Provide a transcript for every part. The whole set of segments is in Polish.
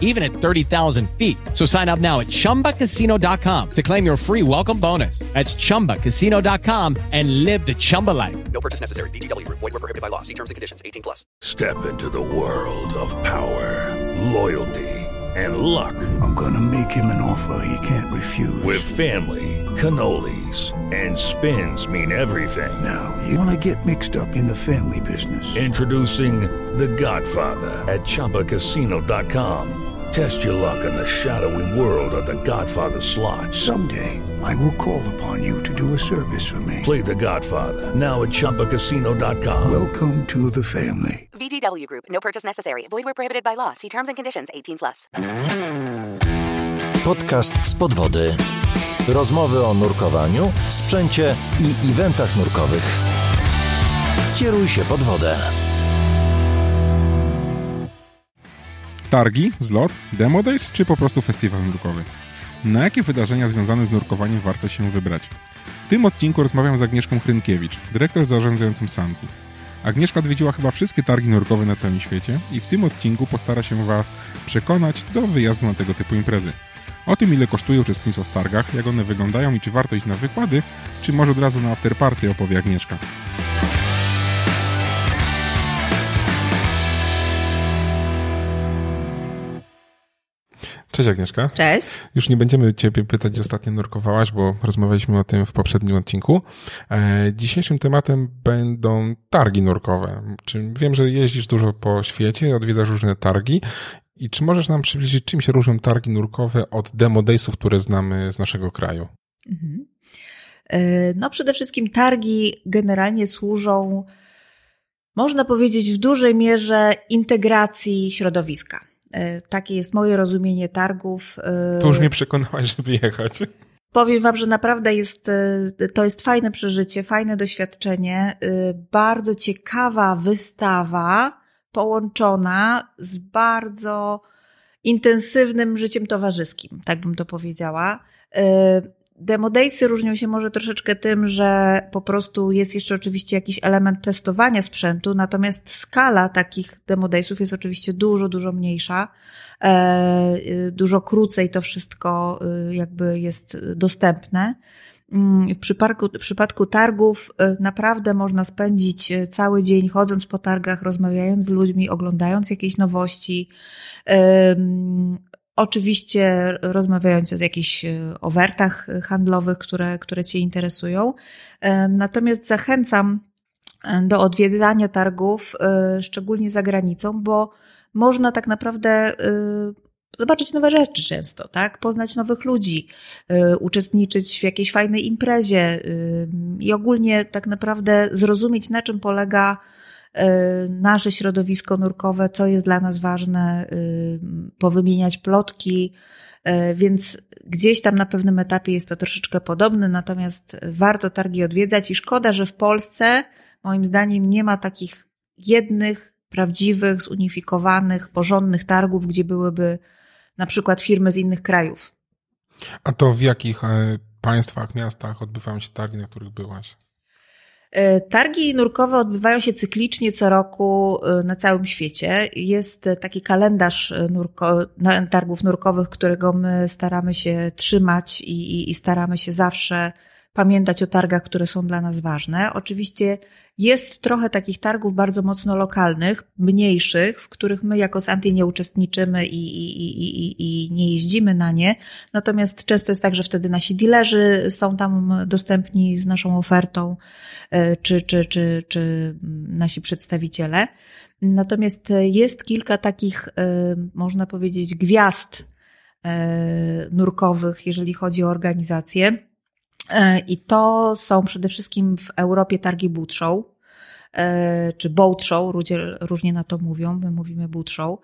even at 30,000 feet. So sign up now at chumbacasino.com to claim your free welcome bonus. That's chumbacasino.com and live the Chumba life. No purchase necessary. VGW Group. Void were prohibited by law. See terms and conditions. 18 plus. Step into the world of power, loyalty, and luck. I'm gonna make him an offer he can't refuse. With family, cannolis, and spins mean everything. now, you wanna get mixed up in the family business. Introducing The Godfather at ChumbaCasino.com. Test your luck in the shadowy world of The Godfather slot. Someday, I will call upon you to do a service for me. Play The Godfather now at ChumbaCasino.com. Welcome to the family. VGW Group. No purchase necessary. Void where prohibited by law. See terms and conditions. 18 plus. Podcast z podwody. Rozmowy o nurkowaniu, sprzęcie i eventach nurkowych. Kieruj się pod wodę. Targi, zlot, demo days czy po prostu festiwal nurkowy? Na jakie wydarzenia związane z nurkowaniem warto się wybrać? W tym odcinku rozmawiam z Agnieszką Hrynkiewicz, dyrektor zarządzającym Santi. Agnieszka odwiedziła chyba wszystkie targi nurkowe na całym świecie i w tym odcinku postara się Was przekonać do wyjazdu na tego typu imprezy. O tym, ile kosztuje uczestnictwo w targach, jak one wyglądają i czy warto iść na wykłady, czy może od razu na afterparty opowie Agnieszka. Cześć Agnieszka. Cześć. Już nie będziemy Ciebie pytać, gdzie ostatnio nurkowałaś, bo rozmawialiśmy o tym w poprzednim odcinku. E, dzisiejszym tematem będą targi nurkowe. Czy wiem, że jeździsz dużo po świecie, odwiedzasz różne targi. I czy możesz nam przybliżyć, czym się różnią targi nurkowe od demo daysów, które znamy z naszego kraju? Mhm. E, No przede wszystkim targi generalnie służą, można powiedzieć, w dużej mierze integracji środowiska. E, Takie jest moje rozumienie targów. E, To już mnie przekonałaś, żeby jechać. Powiem Wam, że naprawdę jest, e, to jest fajne przeżycie, fajne doświadczenie, bardzo ciekawa wystawa, połączona z bardzo intensywnym życiem towarzyskim, tak bym to powiedziała. Demo Daysy różnią się może troszeczkę tym, że po prostu jest jeszcze oczywiście jakiś element testowania sprzętu, natomiast skala takich Demo Daysów jest oczywiście dużo, dużo mniejsza. E, e, Dużo krócej to wszystko e, jakby jest dostępne. Mm, W przypadku, w przypadku targów e, naprawdę można spędzić cały dzień chodząc po targach, rozmawiając z ludźmi, oglądając jakieś nowości. Oczywiście rozmawiając o jakichś e, ofertach handlowych, które, które Cię interesują. Em, Natomiast zachęcam e, do odwiedzania targów, e, szczególnie za granicą, bo można tak naprawdę e, zobaczyć nowe rzeczy często, tak? Poznać nowych ludzi, uczestniczyć w jakiejś fajnej imprezie i ogólnie tak naprawdę zrozumieć, na czym polega nasze środowisko nurkowe, co jest dla nas ważne, y, powymieniać plotki, y, więc gdzieś tam na pewnym etapie jest to troszeczkę podobne, natomiast warto targi odwiedzać i szkoda, że w Polsce moim zdaniem nie ma takich jednych, prawdziwych, zunifikowanych, porządnych targów, gdzie byłyby na przykład firmy z innych krajów. A to w jakich e, państwach, miastach odbywają się targi, na których byłaś? E, Targi nurkowe odbywają się cyklicznie co roku e, na całym świecie. Jest taki kalendarz e, nurko, targów nurkowych, którego my staramy się trzymać i, i, i staramy się zawsze pamiętać o targach, które są dla nas ważne. Oczywiście jest trochę takich targów bardzo mocno lokalnych, mniejszych, w których my jako Santi nie uczestniczymy i, i, i, i, nie jeździmy na nie. Natomiast często jest tak, że wtedy nasi dealerzy są tam dostępni z naszą ofertą, e, czy, czy, czy, czy nasi przedstawiciele. Natomiast jest kilka takich, e, można powiedzieć, gwiazd e, nurkowych, jeżeli chodzi o organizację. E, I to są przede wszystkim w Europie targi boot show, e, czy boat show, ludzie różnie na to mówią, my mówimy boot show.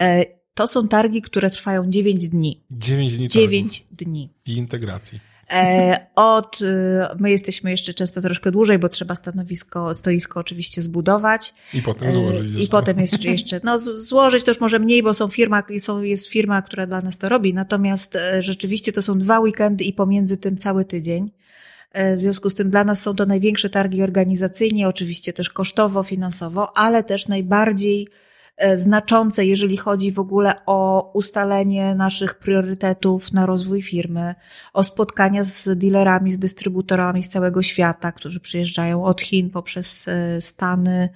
E, To są targi, które trwają 9 dni. 9 dni 9 dni. targów i integracji. E, od, y, my jesteśmy jeszcze często troszkę dłużej, bo trzeba stanowisko, stoisko oczywiście zbudować. I potem E, złożyć. I jeszcze. potem jeszcze, jeszcze no złożyć już może mniej, bo są firma, są, jest firma, która dla nas to robi. Natomiast e, rzeczywiście to są dwa weekendy i pomiędzy tym cały tydzień. E, W związku z tym dla nas są to największe targi organizacyjnie, oczywiście też kosztowo, finansowo, ale też najbardziej e, znaczące, jeżeli chodzi w ogóle o ustalenie naszych priorytetów na rozwój firmy, o spotkania z dealerami, z dystrybutorami z całego świata, którzy przyjeżdżają od Chin poprzez e, Stany,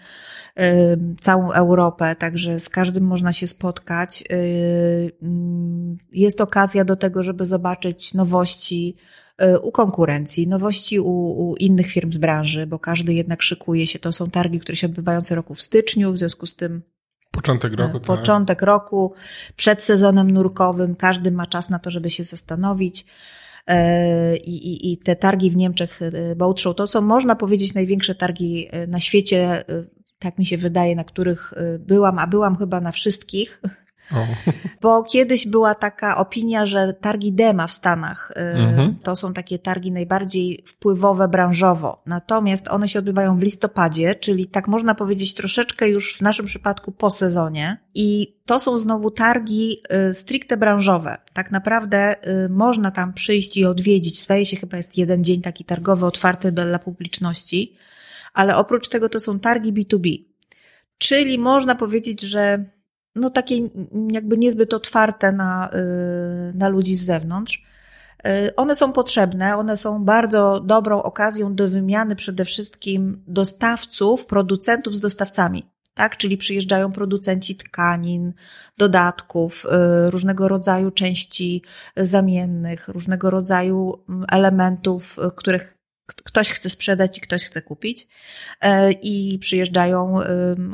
e, całą Europę, także z każdym można się spotkać. E, mm, Jest okazja do tego, żeby zobaczyć nowości e, u konkurencji, nowości u, u innych firm z branży, bo każdy jednak szykuje się. To są targi, które się odbywają co roku w styczniu, w związku z tym Początek roku, tak. początek roku, przed sezonem nurkowym, każdy ma czas na to, żeby się zastanowić. E, I, i, I te targi w Niemczech, e, Boat Show, to są, można powiedzieć, największe targi e, na świecie, tak mi się wydaje, na których byłam, a byłam chyba na wszystkich. O. Bo kiedyś była taka opinia, że targi DEMA w Stanach y, Mhm. to są takie targi najbardziej wpływowe branżowo. Natomiast one się odbywają w listopadzie, czyli tak można powiedzieć troszeczkę już w naszym przypadku po sezonie. I to są znowu targi y, stricte branżowe. Tak naprawdę y, można tam przyjść i odwiedzić. Zdaje się chyba jest jeden dzień taki targowy otwarty dla publiczności. Ale oprócz tego to są targi B2B. Czyli można powiedzieć, że no takie jakby niezbyt otwarte na, y, na ludzi z zewnątrz. Y, One są potrzebne, one są bardzo dobrą okazją do wymiany przede wszystkim dostawców, producentów z dostawcami. Tak, czyli przyjeżdżają producenci tkanin, dodatków, y, różnego rodzaju części zamiennych, różnego rodzaju mm, elementów, których ktoś chce sprzedać i ktoś chce kupić. E, I przyjeżdżają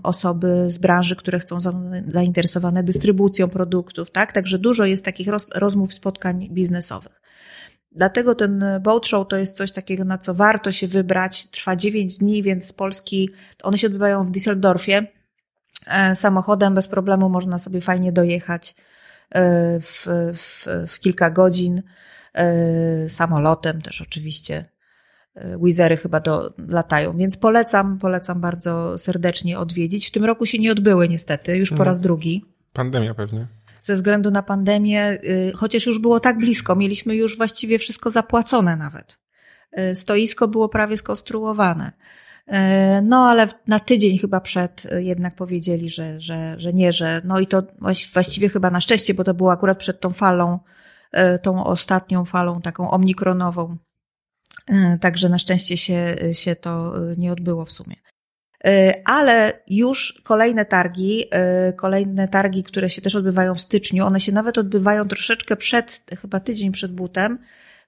osoby z branży, które chcą za- zainteresowane dystrybucją produktów, tak? Także dużo jest takich roz, rozmów, spotkań biznesowych. Dlatego ten boat show to jest coś takiego, na co warto się wybrać. Trwa 9 dni, więc z Polski, one się odbywają w Düsseldorfie. E, Samochodem bez problemu można sobie fajnie dojechać e, w, w, w kilka godzin. Samolotem też oczywiście. E, Wizery chyba do, latają, więc polecam, polecam bardzo serdecznie odwiedzić. W tym roku się nie odbyły niestety, już po Mhm. raz drugi Pandemia pewnie. ze względu na pandemię, y, chociaż już było tak blisko, mieliśmy już właściwie wszystko zapłacone nawet. Y, Stoisko było prawie skonstruowane. Y, No, ale na tydzień chyba przed jednak powiedzieli, że, że, że nie, że no i to właś- właściwie chyba na szczęście, bo to było akurat przed tą falą, tą ostatnią falą taką omikronową. Y, Także na szczęście się, się to y, nie odbyło w sumie. Ale już kolejne targi, kolejne targi, które się też odbywają w styczniu, one się nawet odbywają troszeczkę przed, chyba tydzień przed butem,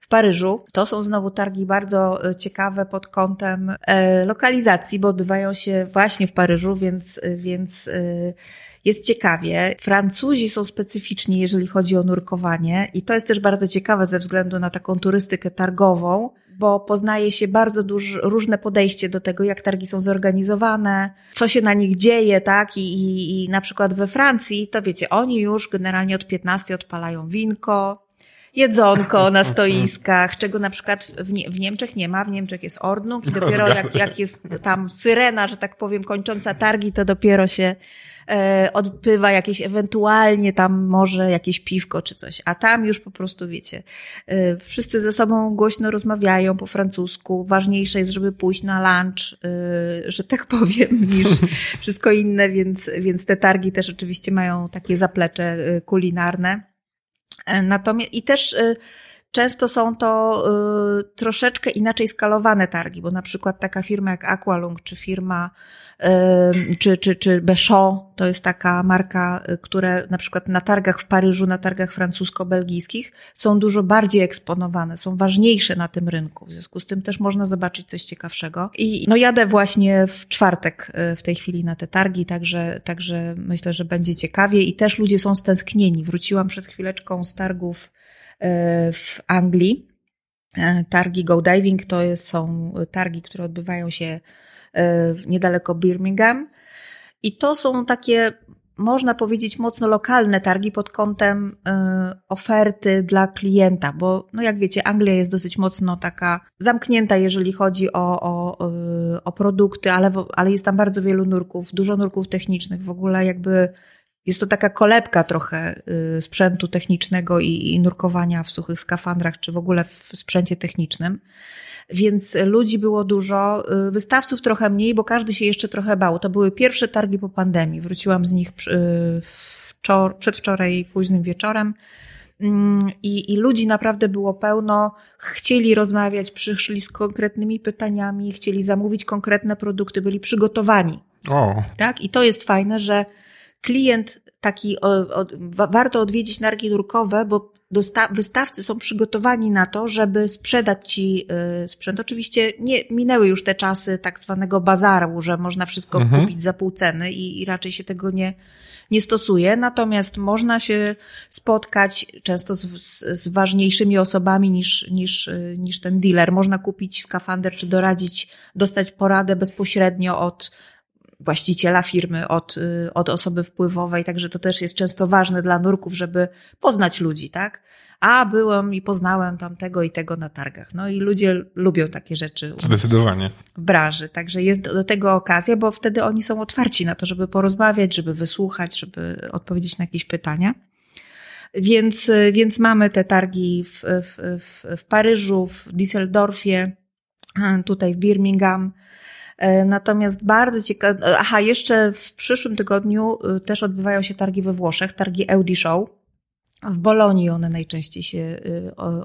w Paryżu. To są znowu targi bardzo ciekawe pod kątem e, lokalizacji, bo odbywają się właśnie w Paryżu, więc, więc jest ciekawie. Francuzi są specyficzni, jeżeli chodzi o nurkowanie, i to jest też bardzo ciekawe ze względu na taką turystykę targową, bo poznaje się bardzo duż, różne podejście do tego, jak targi są zorganizowane, co się na nich dzieje, tak? I, i, I na przykład we Francji, to wiecie, oni już generalnie od 15 odpalają winko, jedzonko na stoiskach, czego na przykład w, Nie- w Niemczech nie ma. W Niemczech jest ordnung i dopiero jak, jak jest tam syrena, że tak powiem, kończąca targi, to dopiero się e, odpywa jakieś ewentualnie tam może jakieś piwko czy coś. A tam już po prostu wiecie, e, wszyscy ze sobą głośno rozmawiają po francusku. Ważniejsze jest, żeby pójść na lunch, e, że tak powiem, niż wszystko inne, więc, więc te targi też oczywiście mają takie zaplecze kulinarne. Natomiast i też często są to y, troszeczkę inaczej skalowane targi, bo na przykład taka firma jak Aqualung, czy firma, y, czy, czy, czy Béchot, to jest taka marka, y, które na przykład na targach w Paryżu, na targach francusko-belgijskich są dużo bardziej eksponowane, są ważniejsze na tym rynku. W związku z tym też można zobaczyć coś ciekawszego. I no jadę właśnie w czwartek y, w tej chwili na te targi, także, także myślę, że będzie ciekawie i też ludzie są stęsknieni. Wróciłam przed chwileczką z targów w Anglii. E, Targi Go Diving to są targi, które odbywają się e, niedaleko Birmingham. I to są takie można powiedzieć, mocno lokalne targi pod kątem oferty dla klienta, bo no jak wiecie, Anglia jest dosyć mocno taka zamknięta, jeżeli chodzi o, o, o produkty, ale, ale jest tam bardzo wielu nurków, dużo nurków technicznych, w ogóle jakby jest to taka kolebka trochę y, sprzętu technicznego i, i nurkowania w suchych skafandrach, czy w ogóle w sprzęcie technicznym więc ludzi było dużo, y, wystawców trochę mniej, bo każdy się jeszcze trochę bał. To były pierwsze targi po pandemii. Wróciłam z nich wczor- przedwczoraj późnym wieczorem. Mm, I, I ludzi naprawdę było pełno, chcieli rozmawiać, przyszli z konkretnymi pytaniami, chcieli zamówić konkretne produkty, byli przygotowani. O. Tak? I to jest fajne, że klient taki, o, o, warto odwiedzić narki nurkowe, bo wystawcy są przygotowani na to, żeby sprzedać ci y, sprzęt. Oczywiście nie minęły już te czasy tak zwanego bazaru, że można wszystko mhm. kupić za pół ceny i, i raczej się tego nie, nie stosuje, natomiast można się spotkać często z, z, z, ważniejszymi osobami niż, niż, y, niż ten dealer. Można kupić skafander czy doradzić, dostać poradę bezpośrednio od właściciela firmy, od, y, od osoby wpływowej, także to też jest często ważne dla nurków, żeby poznać ludzi, tak? A byłem i poznałem tam tego i tego na targach. No i ludzie lubią takie rzeczy. Zdecydowanie. W branży. Także jest do tego okazja, bo wtedy oni są otwarci na to, żeby porozmawiać, żeby wysłuchać, żeby odpowiedzieć na jakieś pytania. Więc, więc mamy te targi w, w, w, w Paryżu, w Düsseldorfie, tutaj w Birmingham, natomiast bardzo ciekawe, aha, jeszcze w przyszłym tygodniu y, też odbywają się targi we Włoszech, targi Audi Show. W Bolonii one najczęściej się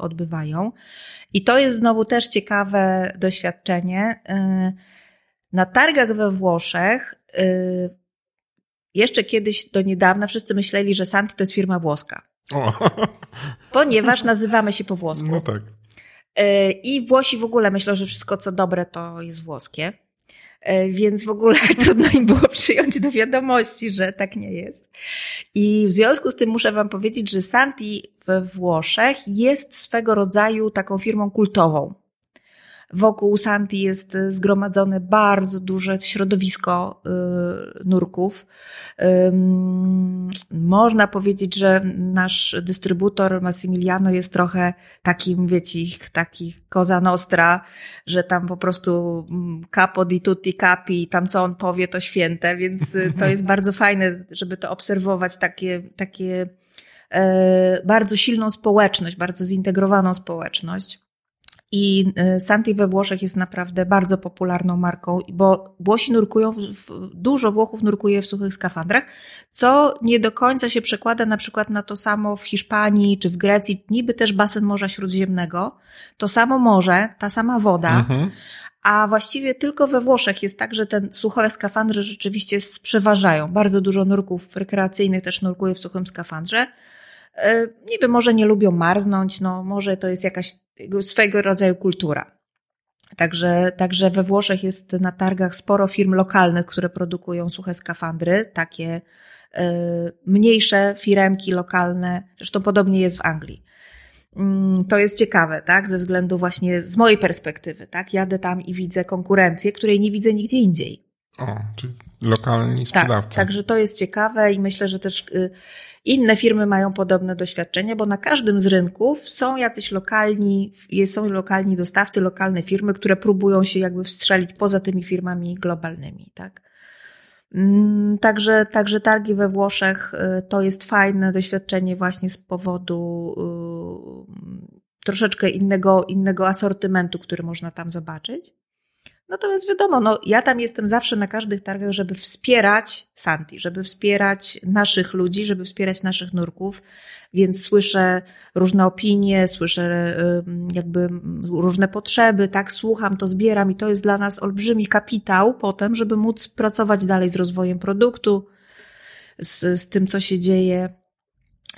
odbywają. I to jest znowu też ciekawe doświadczenie. Na targach we Włoszech jeszcze kiedyś do niedawna wszyscy myśleli, że Santi to jest firma włoska. O. Ponieważ nazywamy się po włosku. No tak. I Włosi w ogóle myślą, że wszystko co dobre to jest włoskie. E, więc w ogóle trudno im było przyjąć do wiadomości, że tak nie jest. I w związku z tym muszę Wam powiedzieć, że Santi we Włoszech jest swego rodzaju taką firmą kultową. Wokół Santi jest zgromadzone bardzo duże środowisko y, nurków. Można powiedzieć, że nasz dystrybutor Massimiliano jest trochę takim, wiecie, takich koza nostra, że tam po prostu mm, capo di tutti capi, tam co on powie to święte, więc y, to jest bardzo fajne, żeby to obserwować, takie, takie e, bardzo silną społeczność, bardzo zintegrowaną społeczność. I y, Santi we Włoszech jest naprawdę bardzo popularną marką, bo Włosi nurkują, dużo Włochów nurkuje w suchych skafandrach, co nie do końca się przekłada na przykład na to samo w Hiszpanii czy w Grecji, niby też basen Morza Śródziemnego, to samo morze, ta sama woda, mhm. a właściwie tylko we Włoszech jest tak, że te suche skafandry rzeczywiście przeważają. Bardzo dużo nurków rekreacyjnych też nurkuje w suchym skafandrze. E, niby może nie lubią marznąć, no może to jest jakaś swego rodzaju kultura. Także, także we Włoszech jest na targach sporo firm lokalnych, które produkują suche skafandry, takie y, mniejsze firemki lokalne, zresztą podobnie jest w Anglii. Mm, to jest ciekawe, tak? Ze względu właśnie z mojej perspektywy, tak? Jadę tam i widzę konkurencję, której nie widzę nigdzie indziej. O, czyli lokalni sprzedawcy. Tak, także to jest ciekawe i myślę, że też y, inne firmy mają podobne doświadczenie, bo na każdym z rynków są jacyś lokalni, są lokalni dostawcy, lokalne firmy, które próbują się jakby wstrzelić poza tymi firmami globalnymi, tak? Mm, także, także targi we Włoszech y, to jest fajne doświadczenie właśnie z powodu y, troszeczkę innego, innego asortymentu, który można tam zobaczyć. Natomiast wiadomo, no, ja tam jestem zawsze na każdych targach, żeby wspierać Santi, żeby wspierać naszych ludzi, żeby wspierać naszych nurków, więc słyszę różne opinie, słyszę jakby różne potrzeby, tak, słucham, to zbieram i to jest dla nas olbrzymi kapitał potem, żeby móc pracować dalej z rozwojem produktu, z, z tym, co się dzieje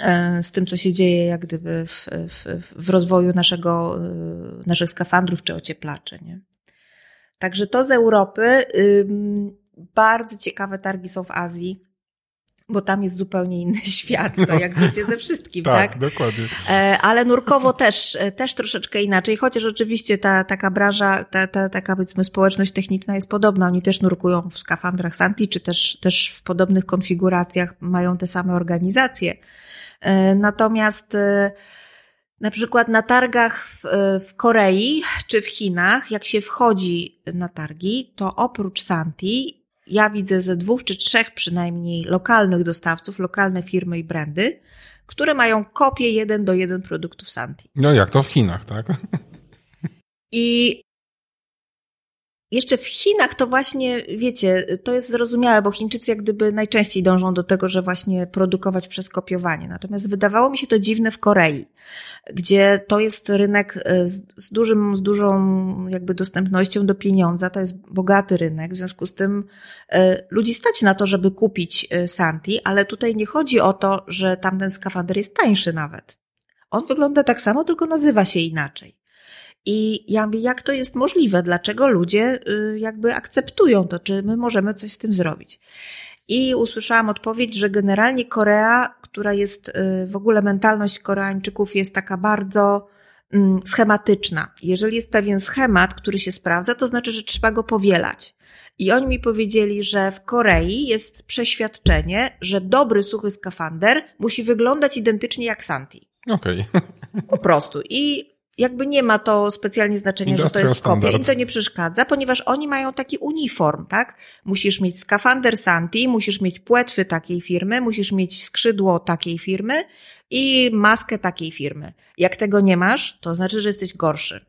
e, z tym, co się dzieje jak gdyby w, w, w rozwoju naszego, e, naszych skafandrów czy ocieplaczy. Nie? Także to z Europy. Bardzo ciekawe targi są w Azji. bo tam jest zupełnie inny świat, to jak wiecie ze wszystkim, tak? tak, dokładnie. E, ale nurkowo też, e, też troszeczkę inaczej, chociaż oczywiście ta taka branża, ta, ta taka powiedzmy społeczność techniczna jest podobna, oni też nurkują w skafandrach Santi, czy też, też w podobnych konfiguracjach mają te same organizacje. E, natomiast na przykład na targach w, w Korei czy w Chinach, jak się wchodzi na targi, to oprócz Santi ja widzę ze dwóch czy trzech przynajmniej lokalnych dostawców, lokalne firmy i brandy, które mają kopię jeden do jeden produktów Santi. No jak to w Chinach, tak? I jeszcze w Chinach to właśnie, wiecie, to jest zrozumiałe, bo Chińczycy jak gdyby najczęściej dążą do tego, że właśnie produkować przez kopiowanie. Natomiast wydawało mi się to dziwne w Korei, gdzie to jest rynek e, z, dużym, z dużą jakby dostępnością do pieniądza, to jest bogaty rynek, w związku z tym e, ludzi stać na to, żeby kupić e, Santi, ale tutaj nie chodzi o to, że tamten skafander jest tańszy nawet. On wygląda tak samo, tylko nazywa się inaczej. I ja mówię, jak to jest możliwe? Dlaczego ludzie y, jakby akceptują to? Czy my możemy coś z tym zrobić? I usłyszałam odpowiedź, że generalnie Korea, która jest y, w ogóle mentalność Koreańczyków jest taka bardzo mm, schematyczna. Jeżeli jest pewien schemat, który się sprawdza, to znaczy, że trzeba go powielać. I oni mi powiedzieli, że w Korei jest przeświadczenie, że dobry, suchy skafander musi wyglądać identycznie jak Santi. Okej. Okay. Po prostu. I jakby nie ma to specjalnie znaczenia, że to jest kopia. Im to nie przeszkadza, ponieważ oni mają taki uniform, tak? Musisz mieć skafander Santi, musisz mieć płetwy takiej firmy, musisz mieć skrzydło takiej firmy i maskę takiej firmy. Jak tego nie masz, to znaczy, że jesteś gorszy.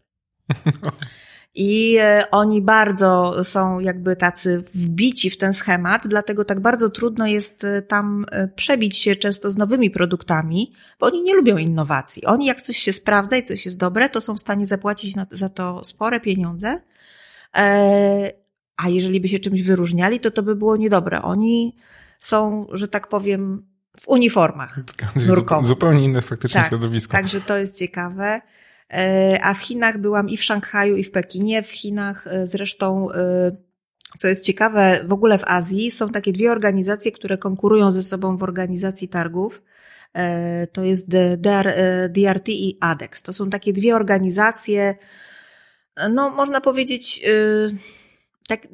I e, oni bardzo są jakby tacy wbici w ten schemat, dlatego tak bardzo trudno jest e, tam e, przebić się często z nowymi produktami, bo oni nie lubią innowacji. Oni jak coś się sprawdza i coś jest dobre, to są w stanie zapłacić za to spore pieniądze. A jeżeli by się czymś wyróżniali, to to by było niedobre. Oni są, że tak powiem, w uniformach nurkowych. Zupełnie inne faktycznie tak, środowisko. Także to jest ciekawe. E, a w Chinach byłam i w Szanghaju, i w Pekinie. W Chinach e, zresztą, e, co jest ciekawe, w ogóle w Azji są takie dwie organizacje, które konkurują ze sobą w organizacji targów. To jest DRT i ADEX. To są takie dwie organizacje, no można powiedzieć, tak,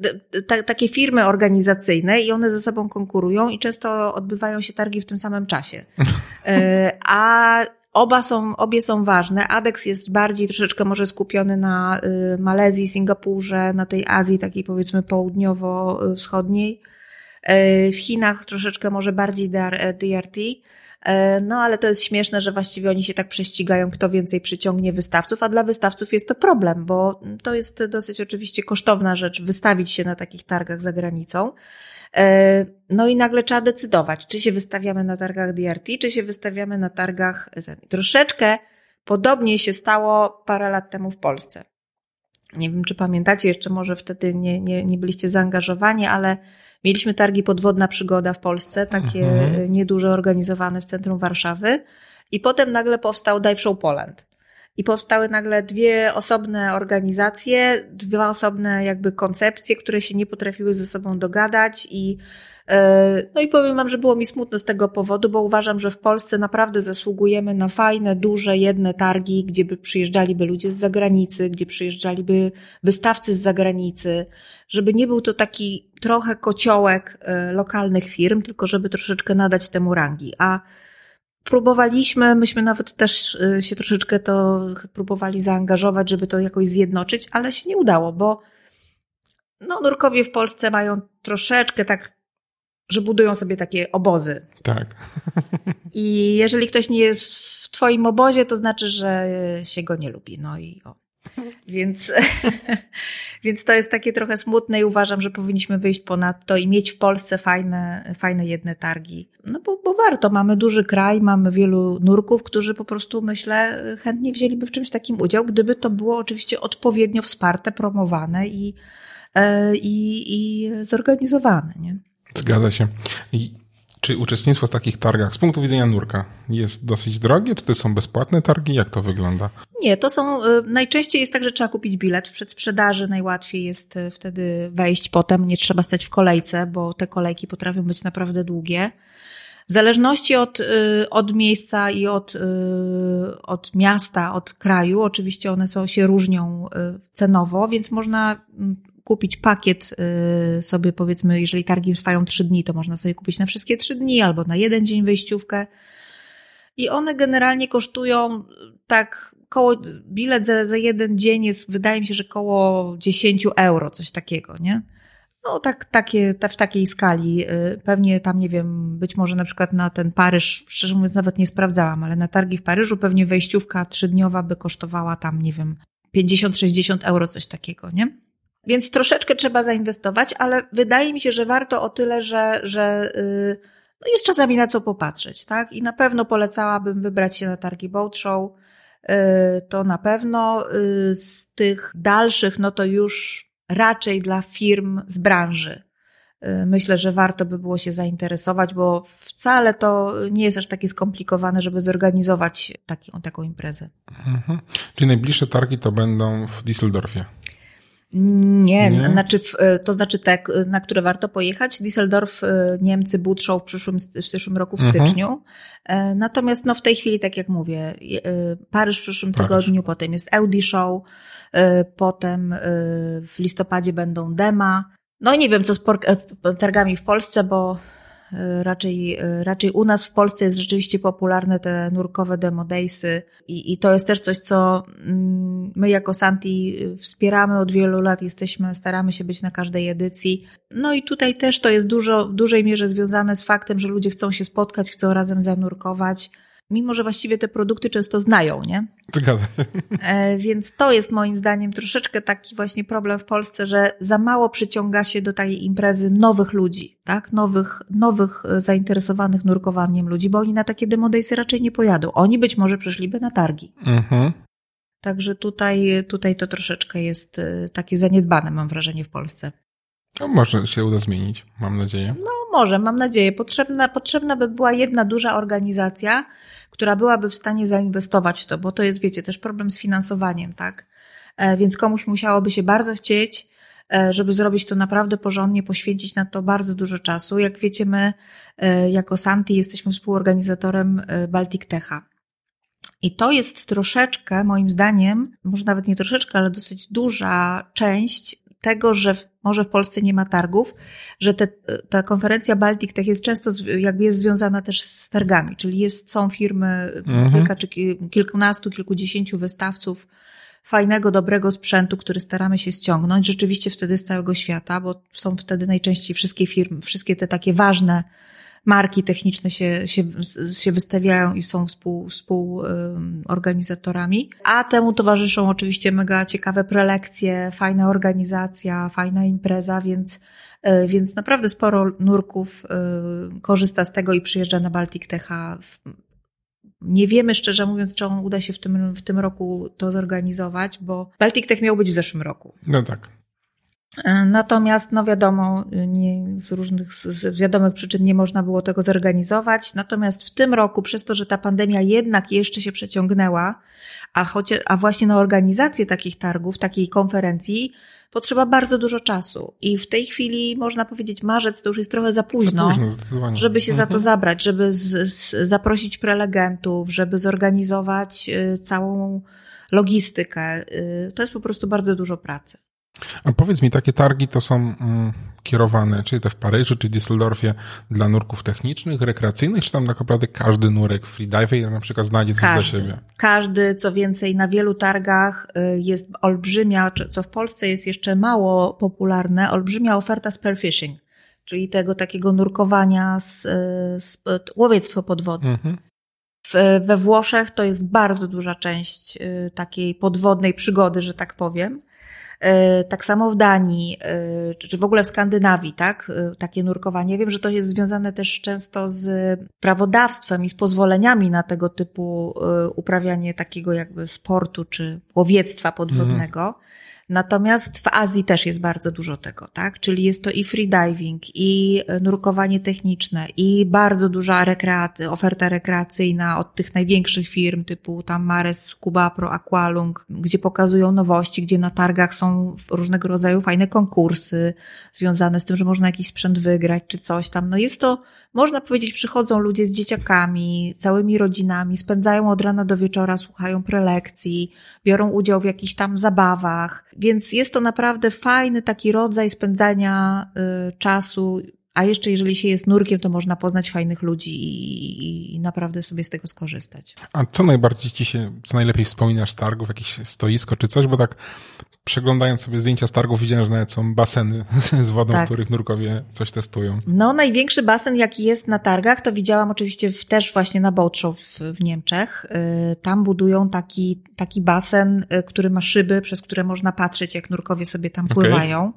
tak, takie firmy organizacyjne i one ze sobą konkurują i często odbywają się targi w tym samym czasie. A Oba są, obie są ważne. ADEX jest bardziej troszeczkę może skupiony na y, Malezji, Singapurze, na tej Azji takiej powiedzmy południowo-wschodniej. Y, w Chinach troszeczkę może bardziej DRT. Y, no ale to jest śmieszne, że właściwie oni się tak prześcigają, kto więcej przyciągnie wystawców, a dla wystawców jest to problem, bo to jest dosyć oczywiście kosztowna rzecz wystawić się na takich targach za granicą. E, no i nagle trzeba decydować, czy się wystawiamy na targach DRT, czy się wystawiamy na targach. Troszeczkę podobnie się stało parę lat temu w Polsce. Nie wiem, czy pamiętacie, jeszcze może wtedy nie, nie, nie byliście zaangażowani, ale mieliśmy targi Podwodna Przygoda w Polsce, takie mhm. nieduże organizowane w centrum Warszawy. I potem nagle powstał Dive Show Poland i powstały nagle dwie osobne organizacje, dwa osobne jakby koncepcje, które się nie potrafiły ze sobą dogadać i e, no i powiem wam, że było mi smutno z tego powodu, bo uważam, że w Polsce naprawdę zasługujemy na fajne, duże, jedne targi, gdzie by przyjeżdżaliby ludzie z zagranicy, gdzie przyjeżdżaliby wystawcy z zagranicy, żeby nie był to taki trochę kociołek e, lokalnych firm, tylko żeby troszeczkę nadać temu rangi. A próbowaliśmy, myśmy nawet też y, się troszeczkę to próbowali zaangażować, żeby to jakoś zjednoczyć, ale się nie udało, bo no, nurkowie w Polsce mają troszeczkę tak, że budują sobie takie obozy. Tak. I jeżeli ktoś nie jest w twoim obozie, to znaczy, że się go nie lubi. No i o. Więc, więc to jest takie trochę smutne i uważam, że powinniśmy wyjść ponad to i mieć w Polsce fajne, fajne jedne targi. No bo, bo warto, mamy duży kraj, mamy wielu nurków, którzy po prostu myślę chętnie wzięliby w czymś takim udział, gdyby to było oczywiście odpowiednio wsparte, promowane i, e, i, i zorganizowane. Nie? Zgadza się. I Czy uczestnictwo w takich targach z punktu widzenia nurka jest dosyć drogie? Czy to są bezpłatne targi? Jak to wygląda? Nie, to są, y, najczęściej jest tak, że trzeba kupić bilet w przedsprzedaży, najłatwiej jest y, wtedy wejść potem, nie trzeba stać w kolejce, bo te kolejki potrafią być naprawdę długie. W zależności od, y, od miejsca i od, od miasta, od kraju, oczywiście one są, się różnią cenowo, więc można mm, kupić pakiet sobie, powiedzmy, jeżeli targi trwają trzy dni, to można sobie kupić na wszystkie trzy dni albo na jeden dzień wejściówkę. I one generalnie kosztują tak koło, bilet za, za jeden dzień jest, wydaje mi się, że koło 10 euro, coś takiego, nie? No tak, takie, w takiej skali. Y, pewnie tam, nie wiem, być może na przykład na ten Paryż, szczerze mówiąc nawet nie sprawdzałam, ale na targi w Paryżu pewnie wejściówka trzydniowa by kosztowała tam, nie wiem, 50-60 euro, coś takiego, nie? Więc troszeczkę trzeba zainwestować, ale wydaje mi się, że warto o tyle, że, że yy, no jest czasami na co popatrzeć, tak? I na pewno polecałabym wybrać się na targi Boat Show. Yy, to na pewno yy, z tych dalszych, no to już raczej dla firm z branży. Y, myślę, że warto by było się zainteresować, bo wcale to nie jest aż takie skomplikowane, żeby zorganizować taki, taką imprezę. Mhm. Czyli najbliższe targi to będą w Düsseldorfie? Nie, nie? Znaczy, y, to znaczy te, na które warto pojechać. Düsseldorf, y, Niemcy, Butshow w przyszłym, w przyszłym roku w mhm. styczniu. Mhm. Natomiast no w tej chwili, tak jak mówię, Paryż w przyszłym Paryż. tygodniu, potem jest Audi Show, potem w listopadzie będą dema. No i nie wiem, co z targami w Polsce, bo raczej, raczej u nas w Polsce jest rzeczywiście popularne te nurkowe demo daysy i, i to jest też coś, co mm, my jako Santi wspieramy od wielu lat, jesteśmy, staramy się być na każdej edycji. No i tutaj też to jest dużo, w dużej mierze związane z faktem, że ludzie chcą się spotkać, chcą razem zanurkować mimo że właściwie te produkty często znają, nie? Zgadza. E, więc to jest moim zdaniem troszeczkę taki właśnie problem w Polsce, że za mało przyciąga się do tej imprezy nowych ludzi, tak? Nowych, nowych e, zainteresowanych nurkowaniem ludzi, bo oni na takie demodejsy raczej nie pojadą. Oni być może przyszliby na targi. Mhm. Także tutaj, tutaj to troszeczkę jest e, takie zaniedbane, mam wrażenie, w Polsce. No, może się uda zmienić, mam nadzieję. No, może, mam nadzieję. Potrzebna, potrzebna by była jedna duża organizacja, która byłaby w stanie zainwestować w to, bo to jest, wiecie, też problem z finansowaniem, tak? E, więc komuś musiałoby się bardzo chcieć, e, żeby zrobić to naprawdę porządnie, poświęcić na to bardzo dużo czasu. Jak wiecie, my e, jako Santi jesteśmy współorganizatorem Baltic Techa. I to jest troszeczkę, moim zdaniem, może nawet nie troszeczkę, ale dosyć duża część tego, że może w Polsce nie ma targów, że te, ta konferencja Baltic Tech jest często jakby jest związana też z targami, czyli jest, są firmy, mhm. kilka czy kilkunastu, kilkudziesięciu wystawców fajnego, dobrego sprzętu, który staramy się ściągnąć, rzeczywiście wtedy z całego świata, bo są wtedy najczęściej wszystkie firmy, wszystkie te takie ważne marki techniczne się, się, się wystawiają i są współ, współorganizatorami. A temu towarzyszą oczywiście mega ciekawe prelekcje, fajna organizacja, fajna impreza, więc e, więc naprawdę sporo nurków e, korzysta z tego i przyjeżdża na Baltic Techa. Nie wiemy, szczerze mówiąc, czy on uda się w tym, w tym roku to zorganizować, bo Baltic Tech miał być w zeszłym roku. No tak. E, natomiast, no wiadomo, nie, z różnych, z wiadomych przyczyn nie można było tego zorganizować. Natomiast w tym roku, przez to, że ta pandemia jednak jeszcze się przeciągnęła, a, choć, a właśnie na organizację takich targów, takiej konferencji, potrzeba bardzo dużo czasu. I w tej chwili można powiedzieć, marzec to już jest trochę za późno, za późno żeby się mhm. za to zabrać, żeby z, z, zaprosić prelegentów, żeby zorganizować y, całą logistykę. Y, to jest po prostu bardzo dużo pracy. A powiedz mi, takie targi to są mm, kierowane, czy te w Paryżu, czy w Düsseldorfie dla nurków technicznych, rekreacyjnych, czy tam tak naprawdę każdy nurek freediver na przykład znajdzie coś każdy, dla siebie? Każdy, co więcej, na wielu targach y, jest olbrzymia, co w Polsce jest jeszcze mało popularne, olbrzymia oferta spearfishing, czyli tego takiego nurkowania z, y, z łowiectwo podwodne. Mhm. we Włoszech to jest bardzo duża część y, takiej podwodnej przygody, że tak powiem. E, tak samo w Danii, e, czy w ogóle w Skandynawii, tak? E, takie nurkowanie. Wiem, że to jest związane też często z prawodawstwem i z pozwoleniami na tego typu uprawianie takiego jakby sportu czy łowiectwa podwodnego. Mhm. Natomiast w Azji też jest bardzo dużo tego, tak? Czyli jest to i freediving, i nurkowanie techniczne, i bardzo duża rekreaty, oferta rekreacyjna od tych największych firm typu tam Mares, Cubapro, Aqualung, gdzie pokazują nowości, gdzie na targach są różnego rodzaju fajne konkursy związane z tym, że można jakiś sprzęt wygrać czy coś tam. No jest to, można powiedzieć, przychodzą ludzie z dzieciakami, całymi rodzinami, spędzają od rana do wieczora, słuchają prelekcji, biorą udział w jakichś tam zabawach, więc jest to naprawdę fajny taki rodzaj spędzania y, czasu. A jeszcze jeżeli się jest nurkiem, to można poznać fajnych ludzi i, i naprawdę sobie z tego skorzystać. A co najbardziej ci się, co najlepiej wspominasz z targów, jakieś stoisko czy coś? Bo tak przeglądając sobie zdjęcia z targów widziałem, że nawet są baseny z wodą, tak. w których nurkowie coś testują. No największy basen jaki jest na targach, to widziałam oczywiście w, też właśnie na Boat Show w, Niemczech. Y, tam budują taki, taki basen, y, który ma szyby, przez które można patrzeć jak nurkowie sobie tam okay. pływają.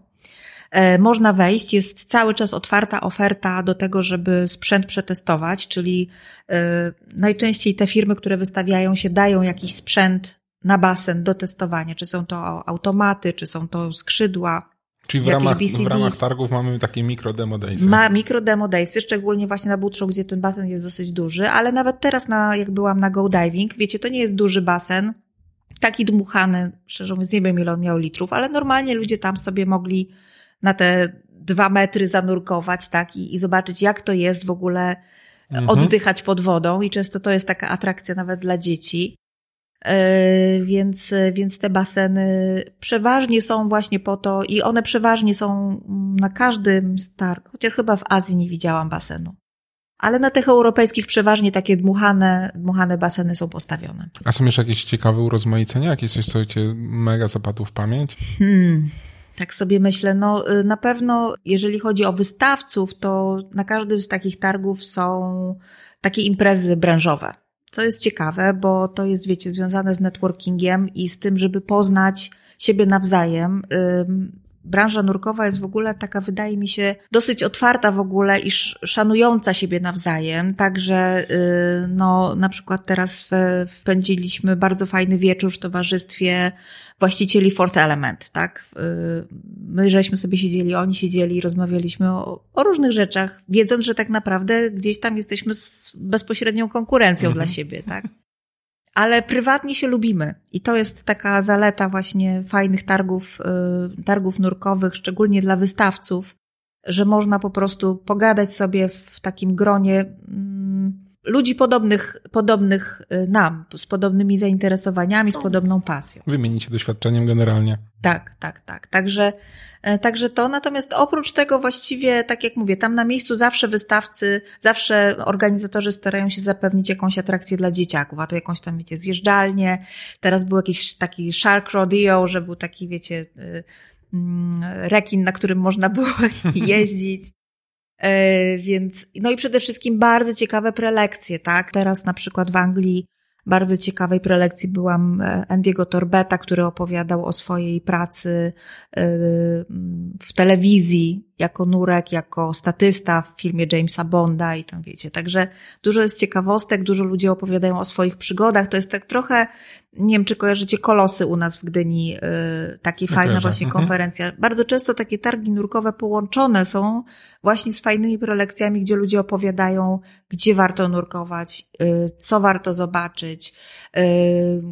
E, można wejść, jest cały czas otwarta oferta do tego, żeby sprzęt przetestować, czyli e, najczęściej te firmy, które wystawiają się, dają jakiś sprzęt basen do testowania, czy są to automaty, czy są to skrzydła. Czyli w ramach, w ramach targów mamy takie mikro demo daysy. Ma mikro demo daysy, szczególnie właśnie na Butrzu, gdzie ten basen jest dosyć duży, ale nawet teraz, na, jak byłam na go diving, wiecie, to nie jest duży basen, taki dmuchany, szczerze mówiąc, nie wiem ile on miał litrów, ale normalnie ludzie tam sobie mogli na te dwa metry zanurkować, tak, i, i zobaczyć, jak to jest w ogóle mhm. oddychać pod wodą. I często to jest taka atrakcja nawet dla dzieci. Yy, więc, więc te baseny przeważnie są właśnie po to i one przeważnie są na każdym stark, chociaż chyba w Azji nie widziałam basenu. Ale na tych europejskich przeważnie takie dmuchane, dmuchane baseny są postawione. A są jeszcze jakieś ciekawe urozmaicenia? Jakieś coś, co cię mega zapadło w pamięć? Hmm. Tak sobie myślę, no y, na pewno jeżeli chodzi o wystawców, to na każdym z takich targów są takie imprezy branżowe. Co jest ciekawe, bo to jest, wiecie, związane z networkingiem i z tym, żeby poznać siebie nawzajem branża nurkowa jest w ogóle taka, wydaje mi się, dosyć otwarta w ogóle i szanująca siebie nawzajem. Także, y, no, na przykład teraz wpędziliśmy bardzo fajny wieczór w towarzystwie właścicieli Fourth Element, tak? Y, my żeśmy sobie siedzieli, oni siedzieli, rozmawialiśmy o, o różnych rzeczach, wiedząc, że tak naprawdę gdzieś tam jesteśmy z bezpośrednią konkurencją mhm. dla siebie, tak? Ale prywatnie się lubimy. I to jest taka zaleta właśnie fajnych targów, y, targów nurkowych, szczególnie dla wystawców, że można po prostu pogadać sobie w takim gronie mm, ludzi podobnych, podobnych y, nam, z podobnymi zainteresowaniami, z podobną pasją. Wymienić się doświadczeniem generalnie. Tak, tak, tak. Także, e, także to. Natomiast oprócz tego właściwie, tak jak mówię, tam na miejscu zawsze wystawcy, zawsze organizatorzy starają się zapewnić jakąś atrakcję dla dzieciaków, a to jakąś tam, wiecie, zjeżdżalnię. Teraz był jakiś taki shark rodeo, że był taki, wiecie, y, mm, rekin, na którym można było jeździć. E, więc, no i przede wszystkim bardzo ciekawe prelekcje, tak? Teraz na przykład w Anglii bardzo ciekawej prelekcji byłam e, Andiego Torbeta, który opowiadał o swojej pracy e, w telewizji jako nurek, jako statysta w filmie Jamesa Bonda i tam wiecie. Także dużo jest ciekawostek, dużo ludzi opowiadają o swoich przygodach. To jest tak trochę, nie wiem, czy kojarzycie kolosy u nas w Gdyni, yy, takie fajna właśnie mhm. konferencja. Bardzo często takie targi nurkowe połączone są właśnie z fajnymi prelekcjami, gdzie ludzie opowiadają, gdzie warto nurkować, yy, co warto zobaczyć, yy,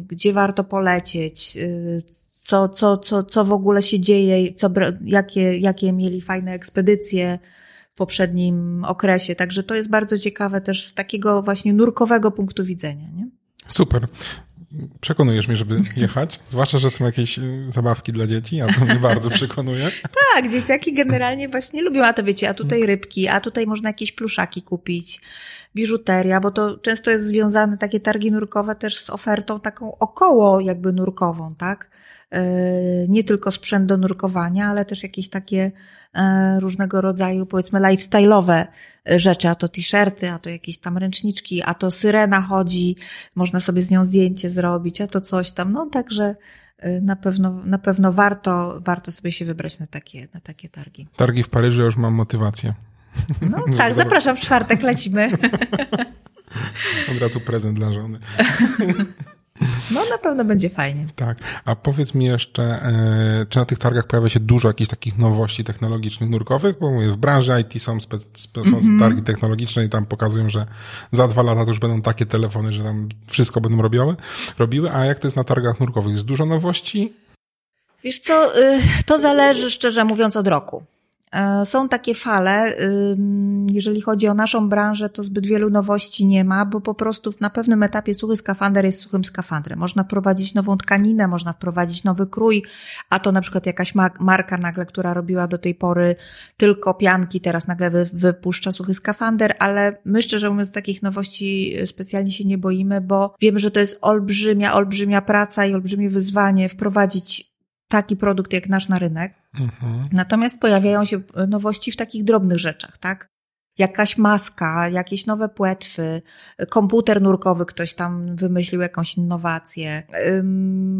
gdzie warto polecieć, yy, co, co, co, co w ogóle się dzieje, co, jakie, jakie mieli fajne ekspedycje w poprzednim okresie. Także to jest bardzo ciekawe też z takiego właśnie nurkowego punktu widzenia. Nie? Super. Przekonujesz mnie, żeby jechać. Zwłaszcza, że są jakieś y, zabawki dla dzieci, a to mnie bardzo przekonuje. tak, dzieciaki generalnie właśnie lubią, a to wiecie, a tutaj rybki, a tutaj można jakieś pluszaki kupić, biżuteria, bo to często jest związane takie targi nurkowe też z ofertą taką około jakby nurkową, tak? E, nie tylko sprzęt do nurkowania, ale też jakieś takie e, różnego rodzaju, powiedzmy, lifestyle'owe rzeczy, a to t-shirty, a to jakieś tam ręczniczki, a to syrena chodzi, można sobie z nią zdjęcie zrobić, a to coś tam, no także e, na pewno, na pewno warto, warto sobie się wybrać na takie, na takie targi. Targi w Paryżu już mam motywację. No tak, zapraszam w czwartek, lecimy. Od razu prezent dla żony. no na pewno będzie fajnie. Tak, a powiedz mi jeszcze, e, czy na tych targach pojawia się dużo jakichś takich nowości technologicznych nurkowych? Bo mówię, w branży IT są, spe, spe, są Mhm. targi technologiczne i tam pokazują, że za dwa lata to już będą takie telefony, że tam wszystko będą robiły, robiły, a jak to jest na targach nurkowych? Jest dużo nowości? Wiesz co, y, to zależy szczerze mówiąc od roku. E, Są takie fale. Jeżeli chodzi o naszą branżę, to zbyt wielu nowości nie ma, bo po prostu na pewnym etapie suchy skafander jest suchym skafandrem. Można wprowadzić nową tkaninę, można wprowadzić nowy krój, a to na przykład jakaś ma- marka nagle, która robiła do tej pory tylko pianki, teraz nagle wy, wypuszcza suchy skafander, ale my szczerze mówiąc takich nowości y, specjalnie się nie boimy, bo wiemy, że to jest olbrzymia, olbrzymia praca i olbrzymie wyzwanie wprowadzić taki produkt jak nasz na rynek. Mhm. Natomiast pojawiają się nowości w takich drobnych rzeczach, tak? Jakaś maska, jakieś nowe płetwy, komputer nurkowy, ktoś tam wymyślił jakąś innowację,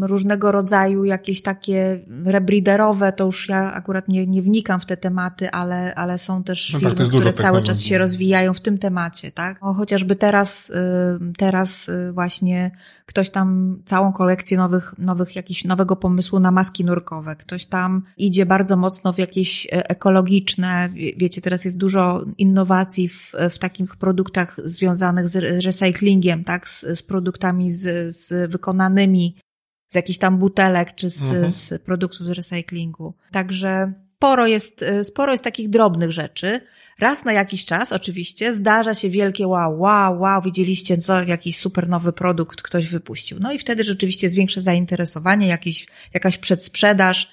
różnego rodzaju jakieś takie rebreederowe, to już ja akurat nie, nie wnikam w te tematy, ale, ale są też No tak, firmy, dużo które cały czas się rozwijają w tym temacie, tak? O, chociażby teraz, y, teraz y, właśnie ktoś tam całą kolekcję nowych, nowych jakiś nowego pomysłu na maski nurkowe. Ktoś tam idzie bardzo mocno w jakieś e, ekologiczne, wie- wiecie, teraz jest dużo innowacji w, w takich produktach związanych z re- recyklingiem, tak? Z, z produktami z, z wykonanymi z jakichś tam butelek czy z, Mhm. z produktów z recyklingu. Także sporo jest, sporo jest takich drobnych rzeczy. Raz na jakiś czas oczywiście zdarza się wielkie wow, wow, wow, widzieliście co, jakiś super nowy produkt ktoś wypuścił. No i wtedy rzeczywiście jest większe zainteresowanie, jakiś, jakaś przedsprzedaż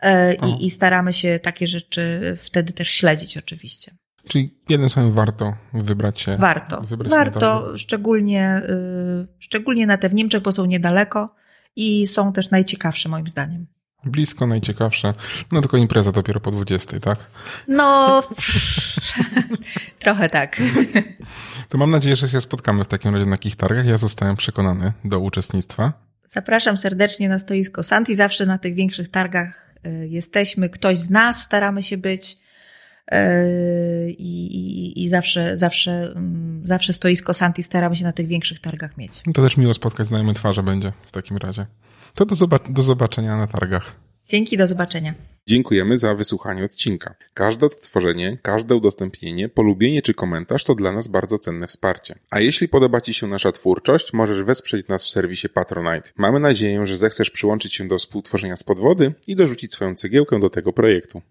e, i, i staramy się takie rzeczy wtedy też śledzić oczywiście. Czyli jednym słowem warto wybrać się. Warto. Wybrać. Warto, szczególnie, y, szczególnie na te w Niemczech, bo są niedaleko i są też najciekawsze moim zdaniem. Blisko, najciekawsze. No tylko impreza dopiero po 20, tak? No, trochę tak. To mam nadzieję, że się spotkamy w takim razie na takich targach. Ja zostałem przekonany do uczestnictwa. Zapraszam serdecznie na stoisko Santi. Zawsze na tych większych targach y, jesteśmy. Ktoś z nas staramy się być. Y, I, i, i zawsze, zawsze, mm, zawsze stoisko Santi staramy się na tych większych targach mieć. To też miło spotkać znajome twarze będzie w takim razie. To do, zobac- do zobaczenia na targach. Dzięki, do zobaczenia. Dziękujemy za wysłuchanie odcinka. Każde odtworzenie, każde udostępnienie, polubienie czy komentarz to dla nas bardzo cenne wsparcie. A jeśli podoba Ci się nasza twórczość, możesz wesprzeć nas w serwisie Patronite. Mamy nadzieję, że zechcesz przyłączyć się do współtworzenia z podwody i dorzucić swoją cegiełkę do tego projektu.